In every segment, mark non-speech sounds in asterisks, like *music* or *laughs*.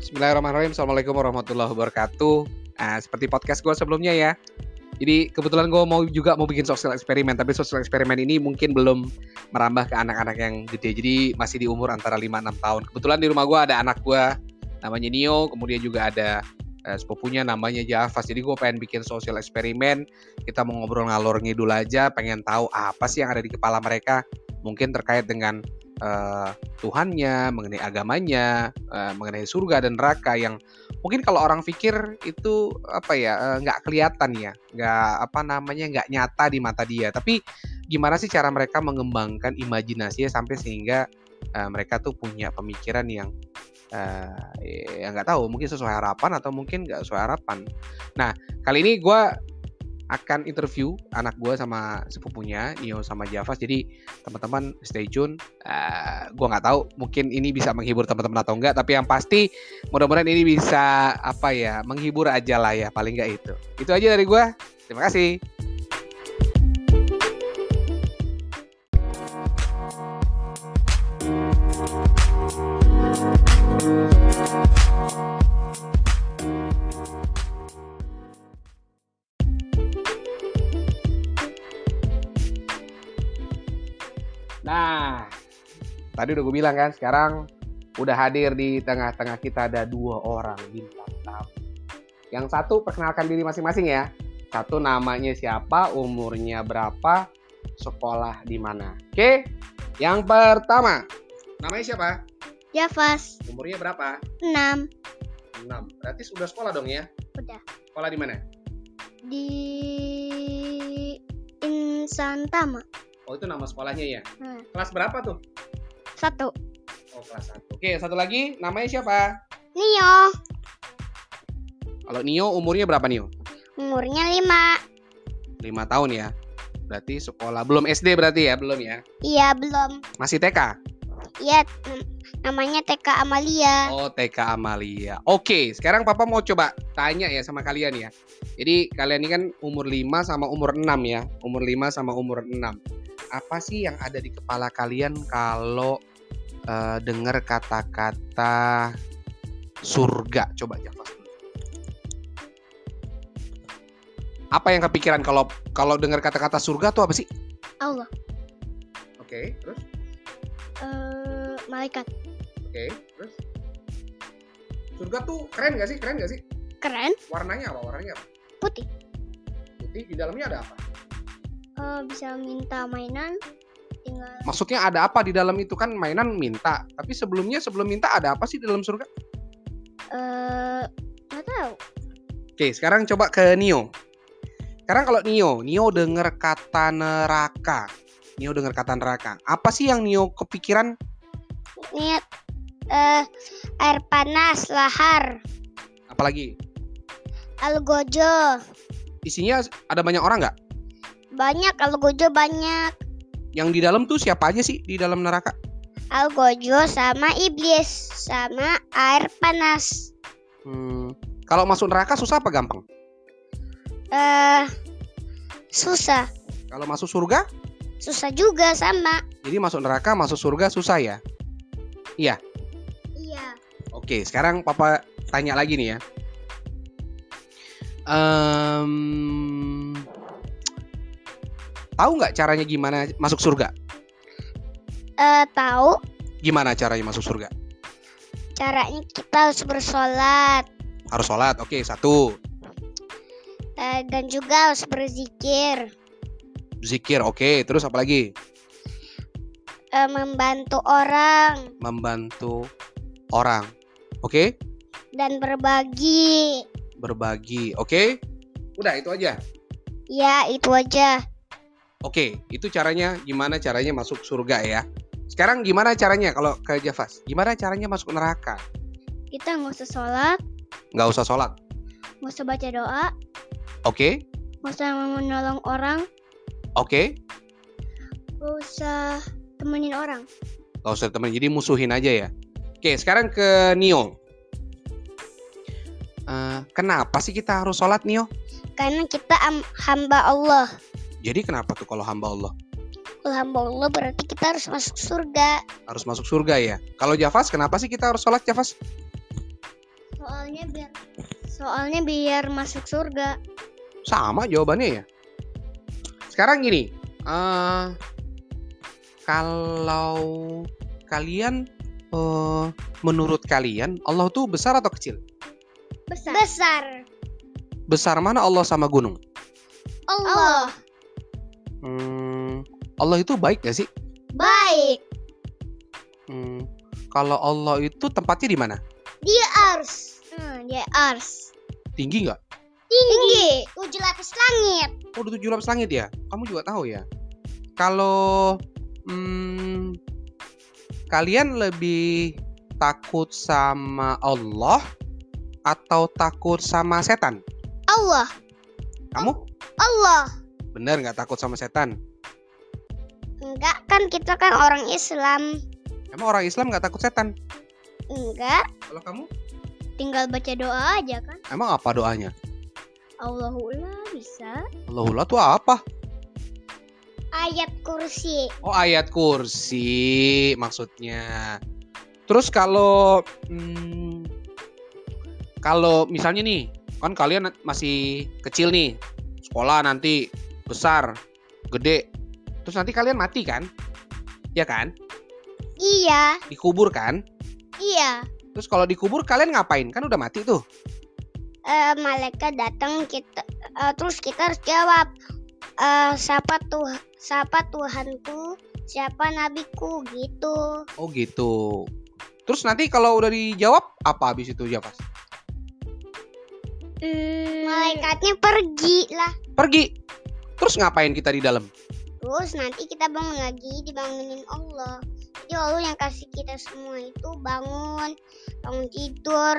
Bismillahirrahmanirrahim. Assalamualaikum warahmatullahi wabarakatuh. Nah, seperti podcast gue sebelumnya ya. Jadi kebetulan gue mau juga mau bikin sosial eksperimen, tapi sosial eksperimen ini mungkin belum merambah ke anak-anak yang gede. Jadi masih di umur antara 5-6 tahun. Kebetulan di rumah gue ada anak gue namanya Nio, kemudian juga ada eh, sepupunya namanya Javas. Jadi gue pengen bikin sosial eksperimen. Kita mau ngobrol ngalor ngidul aja, pengen tahu apa sih yang ada di kepala mereka. Mungkin terkait dengan uh, Tuhannya, mengenai agamanya, uh, mengenai surga dan neraka yang mungkin kalau orang pikir itu apa ya uh, nggak kelihatan ya, nggak apa namanya nggak nyata di mata dia. Tapi gimana sih cara mereka mengembangkan imajinasinya sampai sehingga uh, mereka tuh punya pemikiran yang uh, ya nggak tahu mungkin sesuai harapan atau mungkin nggak sesuai harapan. Nah kali ini gue akan interview anak gue sama sepupunya Nio sama Javas. Jadi teman-teman stay tune. Uh, eh, gue nggak tahu mungkin ini bisa menghibur teman-teman atau enggak tapi yang pasti mudah-mudahan ini bisa apa ya menghibur aja lah ya paling nggak itu. Itu aja dari gue terima kasih tadi udah gue bilang kan sekarang udah hadir di tengah-tengah kita ada dua orang bintang tamu. Yang satu perkenalkan diri masing-masing ya. Satu namanya siapa, umurnya berapa, sekolah di mana. Oke, yang pertama namanya siapa? Javas. Umurnya berapa? Enam. Enam. Berarti sudah sekolah dong ya? Udah. Sekolah di mana? Di Insan Tama. Oh itu nama sekolahnya ya? Hmm. Kelas berapa tuh? Satu. Oh, kelas satu. Oke, satu lagi. Namanya siapa? Nio. Kalau Nio umurnya berapa Nio? Umurnya lima. Lima tahun ya. Berarti sekolah belum SD berarti ya, belum ya? Iya, belum. Masih TK? Iya, namanya TK Amalia. Oh, TK Amalia. Oke, sekarang Papa mau coba tanya ya sama kalian ya. Jadi kalian ini kan umur 5 sama umur 6 ya. Umur 5 sama umur 6. Apa sih yang ada di kepala kalian kalau uh, dengar kata-kata surga. Coba Javas Apa yang kepikiran kalau kalau dengar kata-kata surga tuh apa sih? Allah. Oke, okay, terus? Uh, malaikat. Oke, okay, terus? Surga tuh keren gak sih? Keren gak sih? Keren. Warnanya apa? Warnanya apa? Putih. Putih. Di dalamnya ada apa? Uh, bisa minta mainan, tinggal maksudnya ada apa di dalam itu? Kan mainan minta. Tapi sebelumnya sebelum minta ada apa sih di dalam surga? Eh uh, nggak tahu. Oke sekarang coba ke Nio. Sekarang kalau Nio Nio dengar kata neraka. Nio dengar kata neraka. Apa sih yang Nio kepikiran? Niat uh, air panas lahar. Apalagi? Algojo. Isinya ada banyak orang nggak? Banyak algojo banyak yang di dalam tuh siapa aja sih di dalam neraka? Algojo sama iblis sama air panas. Hmm, kalau masuk neraka susah apa gampang? Eh uh, susah. Kalau masuk surga? Susah juga sama. Jadi masuk neraka, masuk surga susah ya? Iya. Iya. Oke, sekarang papa tanya lagi nih ya. Um, Tahu nggak caranya gimana masuk surga? Uh, tahu. Gimana caranya masuk surga? Caranya kita harus bersolat. Harus sholat, oke satu. Uh, dan juga harus berzikir. Zikir, oke. Terus apa lagi? Uh, membantu orang. Membantu orang, oke? Dan berbagi. Berbagi, oke? Udah itu aja. Ya itu aja. Oke, itu caranya gimana caranya masuk surga ya. Sekarang gimana caranya kalau ke Javas? Gimana caranya masuk neraka? Kita nggak usah sholat. Nggak usah sholat. Nggak usah baca doa. Oke. Nggak usah menolong orang. Oke. Nggak usah temenin orang. Nggak usah temenin, jadi musuhin aja ya. Oke, sekarang ke Nio. Uh, kenapa sih kita harus sholat Nio? Karena kita hamba Allah. Jadi kenapa tuh kalau hamba Allah? Kalau hamba Allah berarti kita harus masuk surga. Harus masuk surga ya. Kalau Javas kenapa sih kita harus sholat Javas? Soalnya biar soalnya biar masuk surga. Sama jawabannya ya. Sekarang gini, eh kalau kalian eh menurut kalian Allah tuh besar atau kecil? Besar. Besar. Besar mana Allah sama gunung? Allah. Hmm, Allah itu baik gak sih? Baik. Hmm, kalau Allah itu tempatnya di mana? Dia ars. Hmm, dia ars. Tinggi nggak? Tinggi. Tujuh lapis langit. Oh, udah tujuh lapis langit ya? Kamu juga tahu ya? Kalau hmm, kalian lebih takut sama Allah atau takut sama setan? Allah. Kamu Allah. Bener nggak takut sama setan? Enggak kan kita kan orang Islam. Emang orang Islam nggak takut setan? Enggak. Kalau kamu? Tinggal baca doa aja kan. Emang apa doanya? Allahullah bisa. Allahullah tuh apa? Ayat kursi. Oh ayat kursi maksudnya. Terus kalau hmm, kalau misalnya nih kan kalian masih kecil nih sekolah nanti besar gede terus nanti kalian mati kan? Ya kan? Iya. Dikubur kan? Iya. Terus kalau dikubur kalian ngapain? Kan udah mati tuh. Eh, malaikat datang kita eh, terus kita harus jawab eh, siapa tuh siapa Tuhanku siapa nabiku gitu Oh gitu. Terus nanti kalau udah dijawab apa habis itu ya pas? malaikatnya pergi lah Pergi. Terus ngapain kita di dalam? terus nanti kita bangun lagi dibangunin Allah jadi Allah yang kasih kita semua itu bangun bangun tidur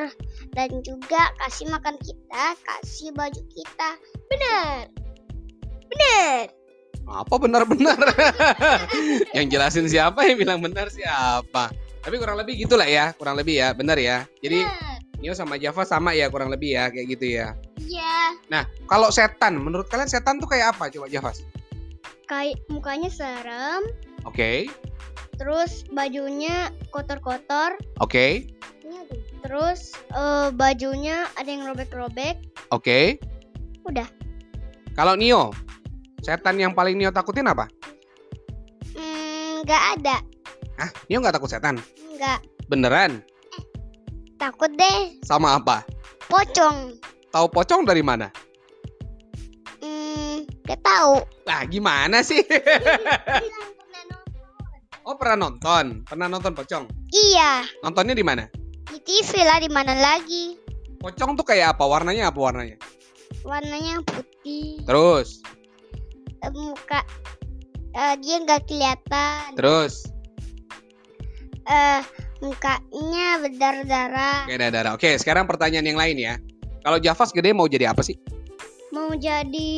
dan juga kasih makan kita kasih baju kita benar benar Apa benar-benar? *laughs* yang jelasin siapa yang bilang benar siapa? Tapi kurang lebih gitulah ya, kurang lebih ya, benar ya. Jadi. Nio sama Java sama ya kurang lebih ya kayak gitu ya. iya Nah, kalau setan, menurut kalian setan tuh kayak apa? Coba Java. kayak mukanya serem Oke, terus bajunya kotor-kotor oke, terus eh, bajunya ada yang robek-robek oke. Udah. Kalau Nio, setan yang paling Nio takutin apa? Hmm, nggak ada Hah? Nio nggak takut setan? nggak Beneran? takut deh Sama apa? pocong Tahu pocong dari mana? hmm nggak tahu Lah, gimana sih? *laughs* oh, pernah nonton? Pernah nonton pocong? iya Nontonnya di mana? di TV lah di mana lagi Pocong tuh kayak apa? Warnanya apa warnanya? warnanya putih Terus, Eh, muka eh, dia nggak kelihatan terus. eh mukanya berdarah-darah Kayak darah. Oke, sekarang pertanyaan yang lain ya. Kalau Javas gede mau jadi apa sih? mau jadi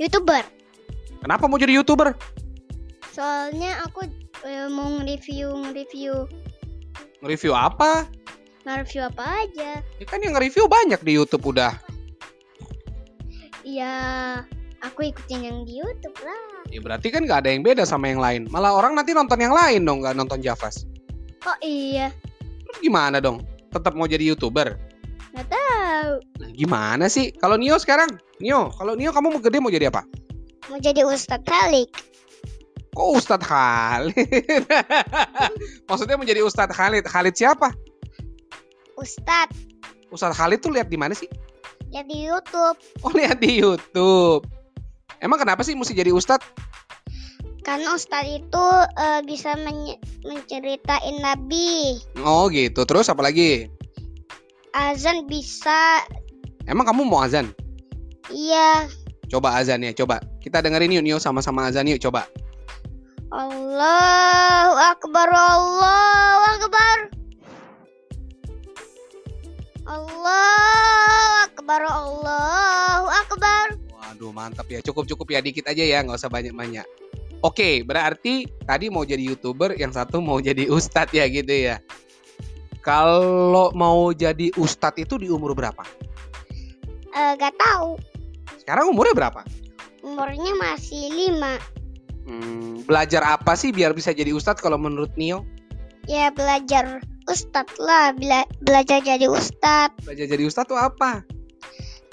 youtuber Kenapa mau jadi youtuber? soalnya aku eh, mau nge-review nge-review Nge-review apa? nge-review apa aja Ya kan yang nge-review banyak di YouTube udah. ya aku ikutin yang di YouTube lah Ya berarti kan nggak ada yang beda sama yang lain. Malah orang nanti nonton yang lain dong, nggak nonton Javas. oh iya Terus gimana dong? Tetap mau jadi youtuber? nggak tahu Nah, gimana sih? Kalau Nio sekarang, Nio, kalau Nio kamu mau gede mau jadi apa? mau jadi Ustadz Halik Kok Ustadz Khalid? *laughs* Maksudnya menjadi Ustadz Khalid. Khalid siapa? Ustadz Ustadz Khalid tuh lihat di mana sih? lihat di YouTube Oh lihat di YouTube. Emang kenapa sih mesti jadi Ustadz? karena Ustadz itu eh, bisa menye- menceritain Nabi Oh gitu. Terus apa lagi? Azan bisa Emang kamu mau azan? iya Coba azan ya, coba. Kita dengerin yuk, Nio sama-sama azan yuk, coba. Allahu Akbar Allahu Akbar Allahu Akbar Allahu Akbar Waduh, mantap ya. Cukup-cukup ya, dikit aja ya, nggak usah banyak-banyak. Oke, berarti tadi mau jadi youtuber, yang satu mau jadi *laughs* ustadz ya gitu ya. Kalau mau jadi ustadz itu di umur berapa? Eh, Gak tahu Sekarang umurnya berapa? umurnya masih lima Hmm, belajar apa sih biar bisa jadi ustadz kalau menurut Nio? ya belajar Ustadz lah, bela- belajar jadi ustadz, Belajar jadi ustadz tuh apa?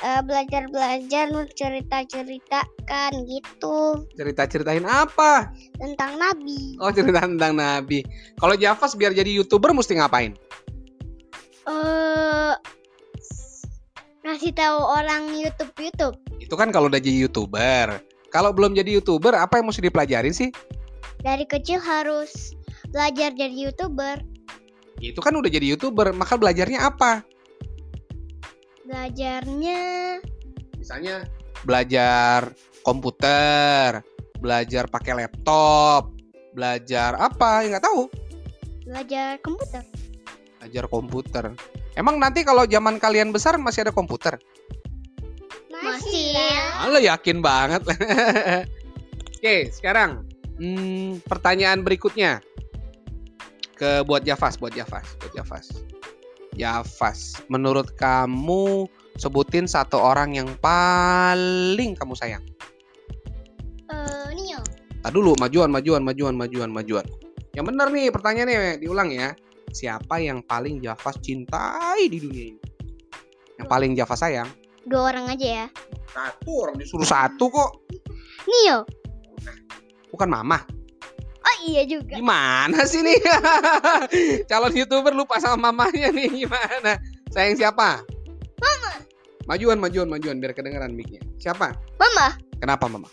Eh, belajar-belajar cerita-ceritakan gitu Cerita-ceritain apa? tentang Nabi. Oh cerita tentang Nabi. Kalau Javas biar jadi youtuber mesti ngapain? Eh, ngasih tahu orang YouTube YouTube. Itu kan kalau udah jadi youtuber. Kalau belum jadi youtuber apa yang mesti dipelajarin sih? Dari kecil harus belajar jadi youtuber. Itu kan udah jadi youtuber, maka belajarnya apa? Belajarnya Misalnya belajar komputer, belajar pakai laptop, belajar apa? Ya nggak tahu. belajar komputer. Belajar komputer. Emang nanti kalau zaman kalian besar masih ada komputer? Masih. Ah, lo yakin banget. *laughs* Oke, sekarang hmm, pertanyaan berikutnya ke buat Javas, buat Javas, buat Javas. Javas, menurut kamu sebutin satu orang yang paling kamu sayang. Eh, Nio. Tak dulu, majuan, majuan, majuan, majuan, majuan. Yang benar nih pertanyaannya, diulang ya. Siapa yang paling Javas cintai di dunia ini? Yang paling Javas sayang? Dua orang aja ya. Satu orang disuruh satu kok. Nio. Bukan mama. Iya juga. Gimana sih nih? *laughs* Calon youtuber lupa sama mamanya nih gimana? Sayang siapa? Mama. Majuan, majuan, majuan biar kedengeran mic-nya. Siapa? Mama. Kenapa mama?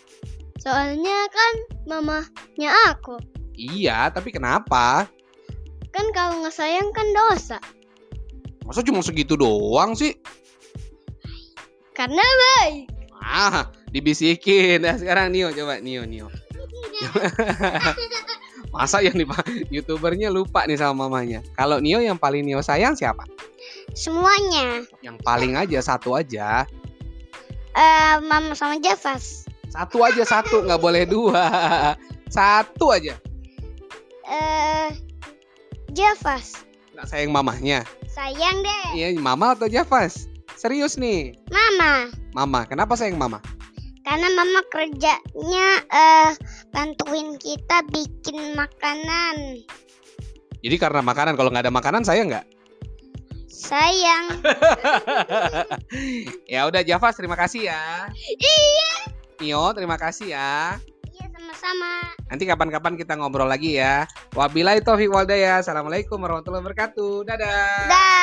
Soalnya kan mamanya aku. Iya, tapi kenapa? Kan kalau nggak sayang kan dosa. Masa cuma segitu doang sih? Karena baik. Ah, dibisikin. Nah, sekarang Nio coba Nio, Nio. *laughs* Masa yang di *laughs* youtubernya lupa nih sama mamanya. Kalau Nio yang paling Nio sayang siapa? Semuanya. Yang paling aja satu aja. Eh, mama sama Javas. Satu aja satu, nggak boleh dua. *laughs* Satu aja. Eh, Javas. Nggak sayang mamahnya. Sayang deh. Iya, mama atau Javas? Serius nih. Mama. Mama, kenapa sayang mama? Karena mama kerjanya eh bantuin kita bikin makanan. Jadi karena makanan, kalau nggak ada makanan saya nggak. Sayang. *laughs* ya udah Javas, terima kasih ya. iya. Nio, terima kasih ya. Iya sama-sama. Nanti kapan-kapan kita ngobrol lagi ya. Wabillahi taufiq wal hidayah. Assalamualaikum warahmatullahi wabarakatuh. Dadah. Dah.